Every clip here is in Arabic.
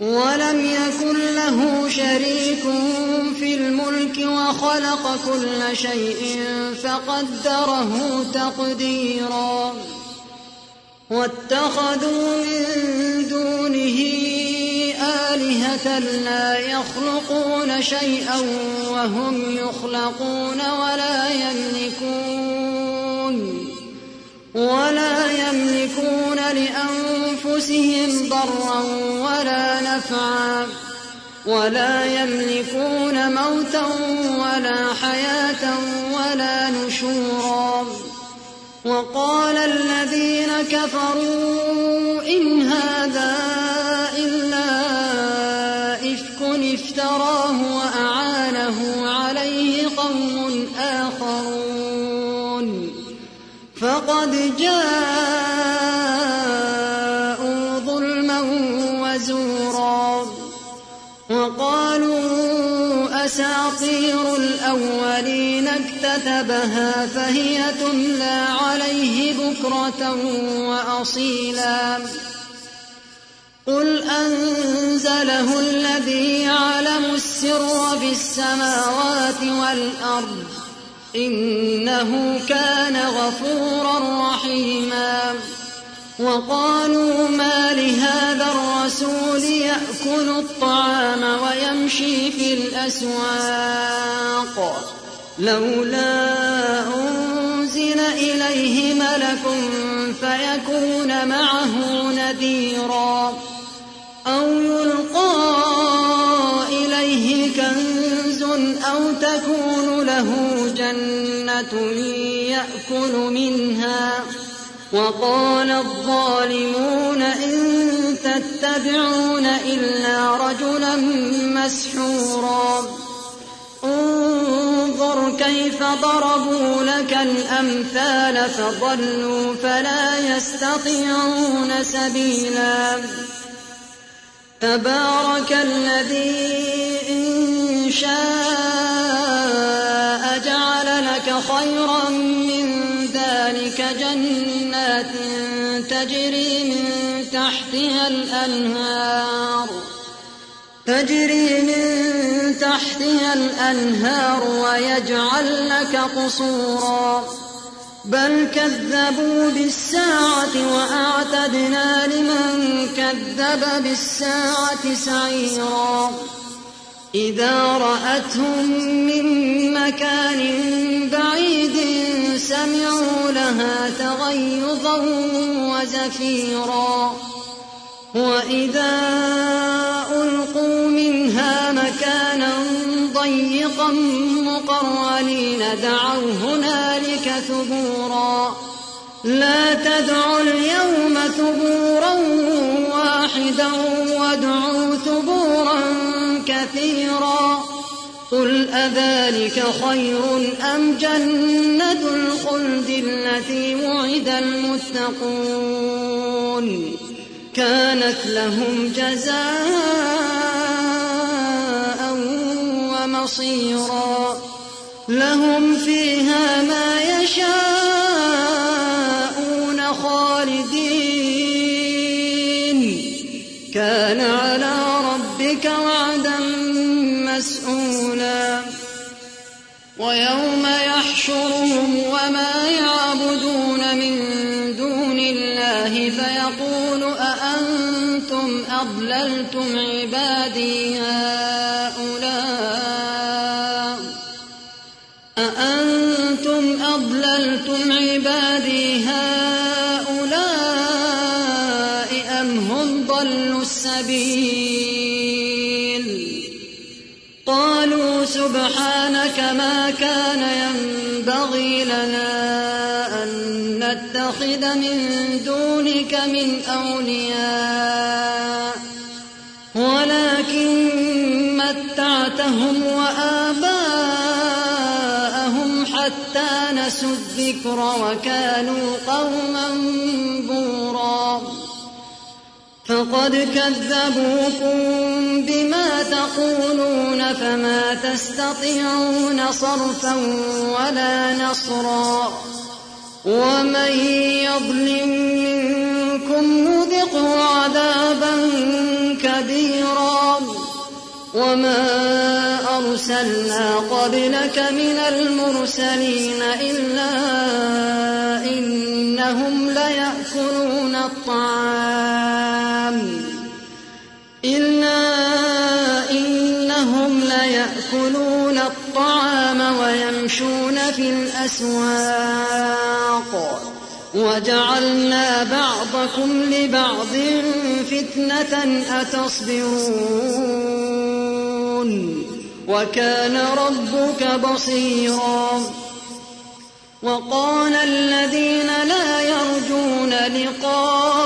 ولم يكن له شريك في الملك وخلق كل شيء فقدره تقديرا. واتخذوا من دونه آلهة لا يخلقون شيئا وهم يخلقون ولا يملكون. ولا يملكون لأنفسهم ضرا ولا نفعا ولا يملكون موتا ولا حياة ولا نشورا وقال الذين كفروا إن هذا إلا إفك افتراه فقد جاءوا ظلما وزورا وقالوا أساطير الأولين اكتتبها فهي تملى عليه بكرة وأصيلا قل أنزله الذي يعلم السر في السماوات والأرض إنه كان غفورا رحيما. وقالوا ما لهذا الرسول يأكل الطعام ويمشي في الأسواق. لولا أنزل إليه ملك فيكون معه جنة يأكل منها. وقال الظالمون إن تتبعون إلا رجلا مسحورا. انظر كيف ضربوا لك الأمثال فضلوا فلا يستطيعون سبيلا. تبارك الذي إن شاء خيرا من ذلك جنات تجري من تحتها الأنهار. تجري من تحتها الأنهار ويجعل لك قصورا. بل كذبوا بالساعة وأعتدنا لمن كذب بالساعة سعيرا. إذا رأتهم من مكان بعيد سمعوا لها تغيظا وزفيرا. وإذا ألقوا منها مكانا ضيقا مقرنين دعوا هنالك ثبورا. لا تدعوا اليوم ثبورا واحدا وادعوا كثيرا قل أذلك خير أم جنة الخلد التي وعد المتقون كانت لهم جزاء ومصيرا لهم فيها ما يشاءون يحشرهم وما يعبدون من دون الله فيقول أأنتم أضللتم عبادي هؤلاء؟ أأنتم أضللتم عبادي هؤلاء أم هم ضلوا السبيل؟ قالوا سبحانك ما كان لنا أن نتخذ من دونك من أولياء ولكن متعتهم وآباءهم حتى نسوا الذكر وكانوا قوما بورا فقد كذبوكم بما تقولون فما تستطيعون صرفا ولا نصرا. ومن يظلم منكم نذقه عذابا كبيرا. وما أرسلنا قبلك من المرسلين إلا إنهم ليأكلون الطعام. إنهم ليأكلون الطعام ويمشون في الأسواق. وجعلنا بعضكم لبعض فتنة أتصبرون. وكان ربك بصيرا. وقال الذين لا يرجون لقاءنا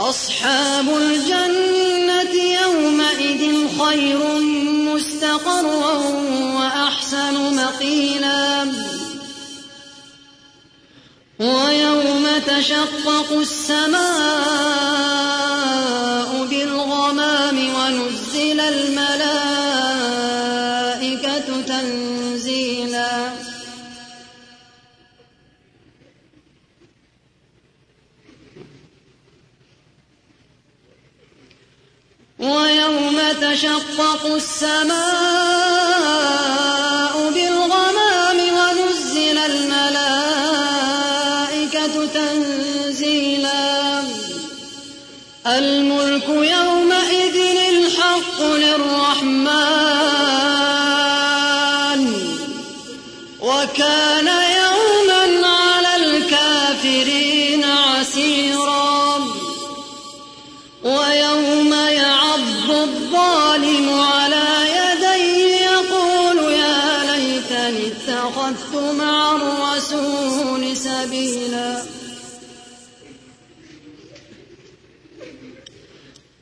أصحاب الجنة يومئذ خير مستقرا وأحسن مقيلا. ويوم تشقق السماء ويوم تشقق السماء بالغمام ونزل الملائكة تنزيلا.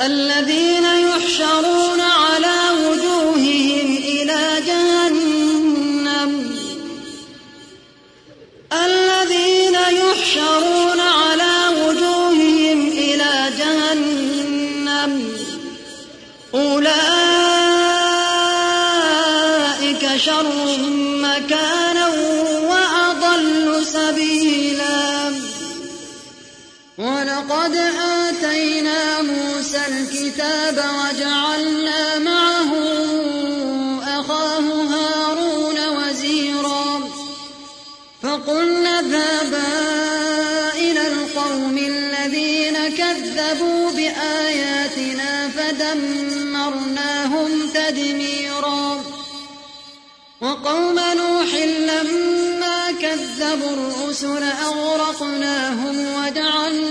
الذين يحشرون على وجوههم الكتاب وجعلنا معه أخاه هارون وزيرا. فقلنا اذهبا إلى القوم الذين كذبوا بآياتنا فدمرناهم تدميرا. وقوم نوح لما كذبوا الرسل أغرقناهم وجعلناهم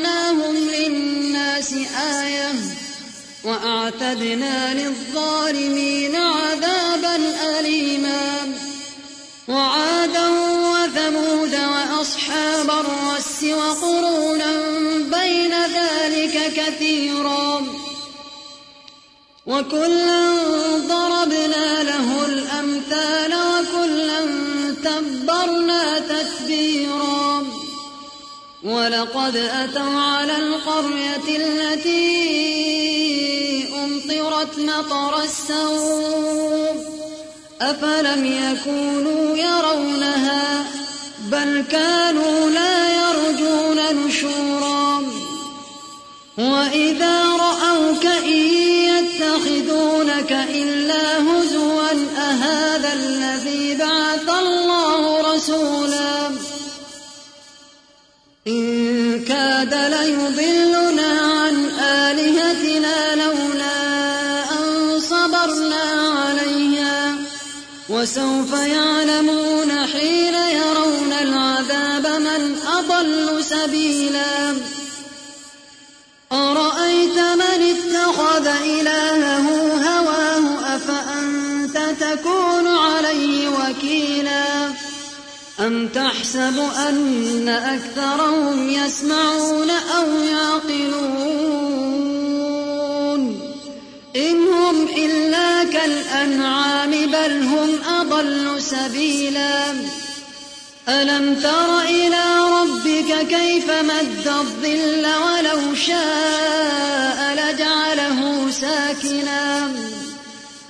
وأعتدنا للظالمين عذابا أليما. وعادا وثمود وأصحاب الرس وقرونا بين ذلك كثيرا. وكلا ضربنا له الأمثال وكلا تبرنا تتبيرا. ولقد أتوا على القرية التي أمطرت مطر السوء أفلم يكونوا يرونها بل كانوا لا يرجون نشورا وإذا رأوك إن يتخذونك إلا تكون عليه وكيلا. أم تحسب أن أكثرهم يسمعون أو يعقلون؟ إن هم إلا كالأنعام بل هم أضل سبيلا. ألم تر إلى ربك كيف مد الظل ولو شاء لجعله ساكنا؟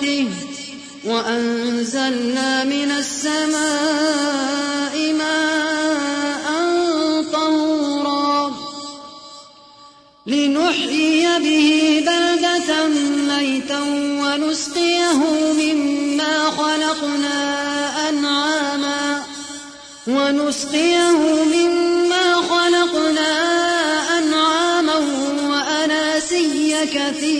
رحمته وأنزلنا من السماء ماء طهورا لنحيي به بلدة ميتا ونسقيه مما خلقنا أنعاما ونسقيه مما خلقنا أنعاما وأناسيا كثيرا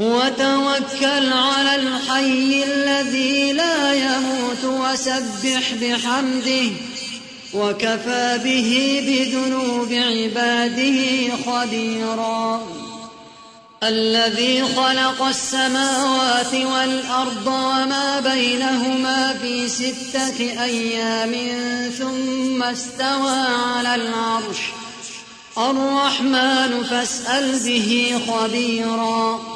وتوكل على الحي الذي لا يموت وسبح بحمده وكفى به بذنوب عباده خبيرا. الذي خلق السماوات والأرض وما بينهما في ستة أيام ثم استوى على العرش. الرحمن فاسأل به خبيرا.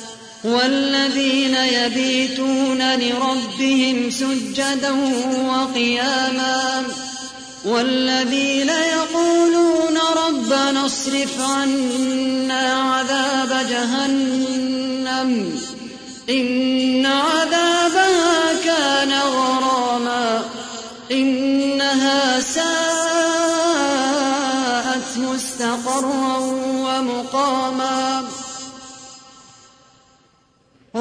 والذين يبيتون لربهم سجدا وقياما والذين يقولون ربنا اصرف عنا عذاب جهنم إن عذابها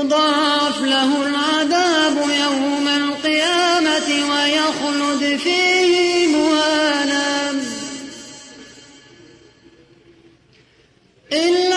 يضاعف له العذاب يوم القيامة ويخلد فيه مهانا إلا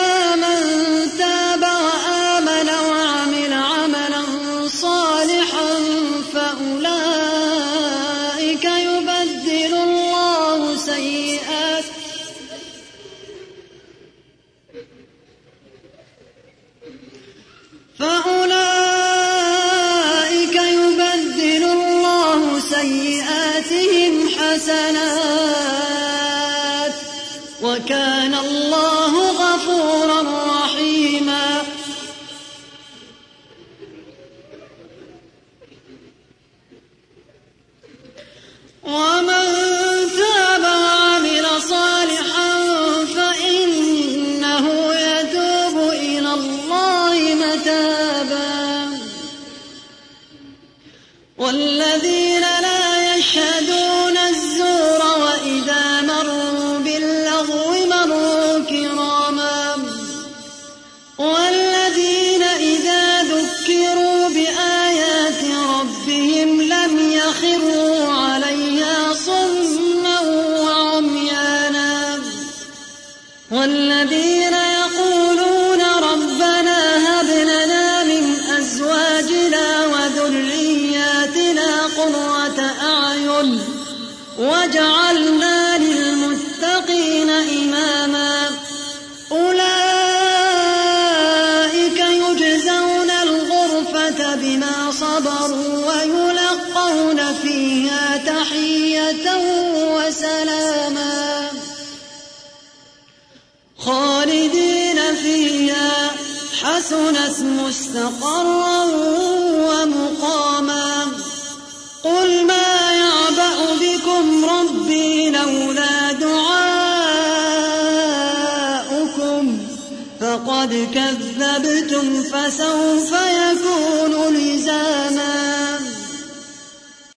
والذين لا يشهدون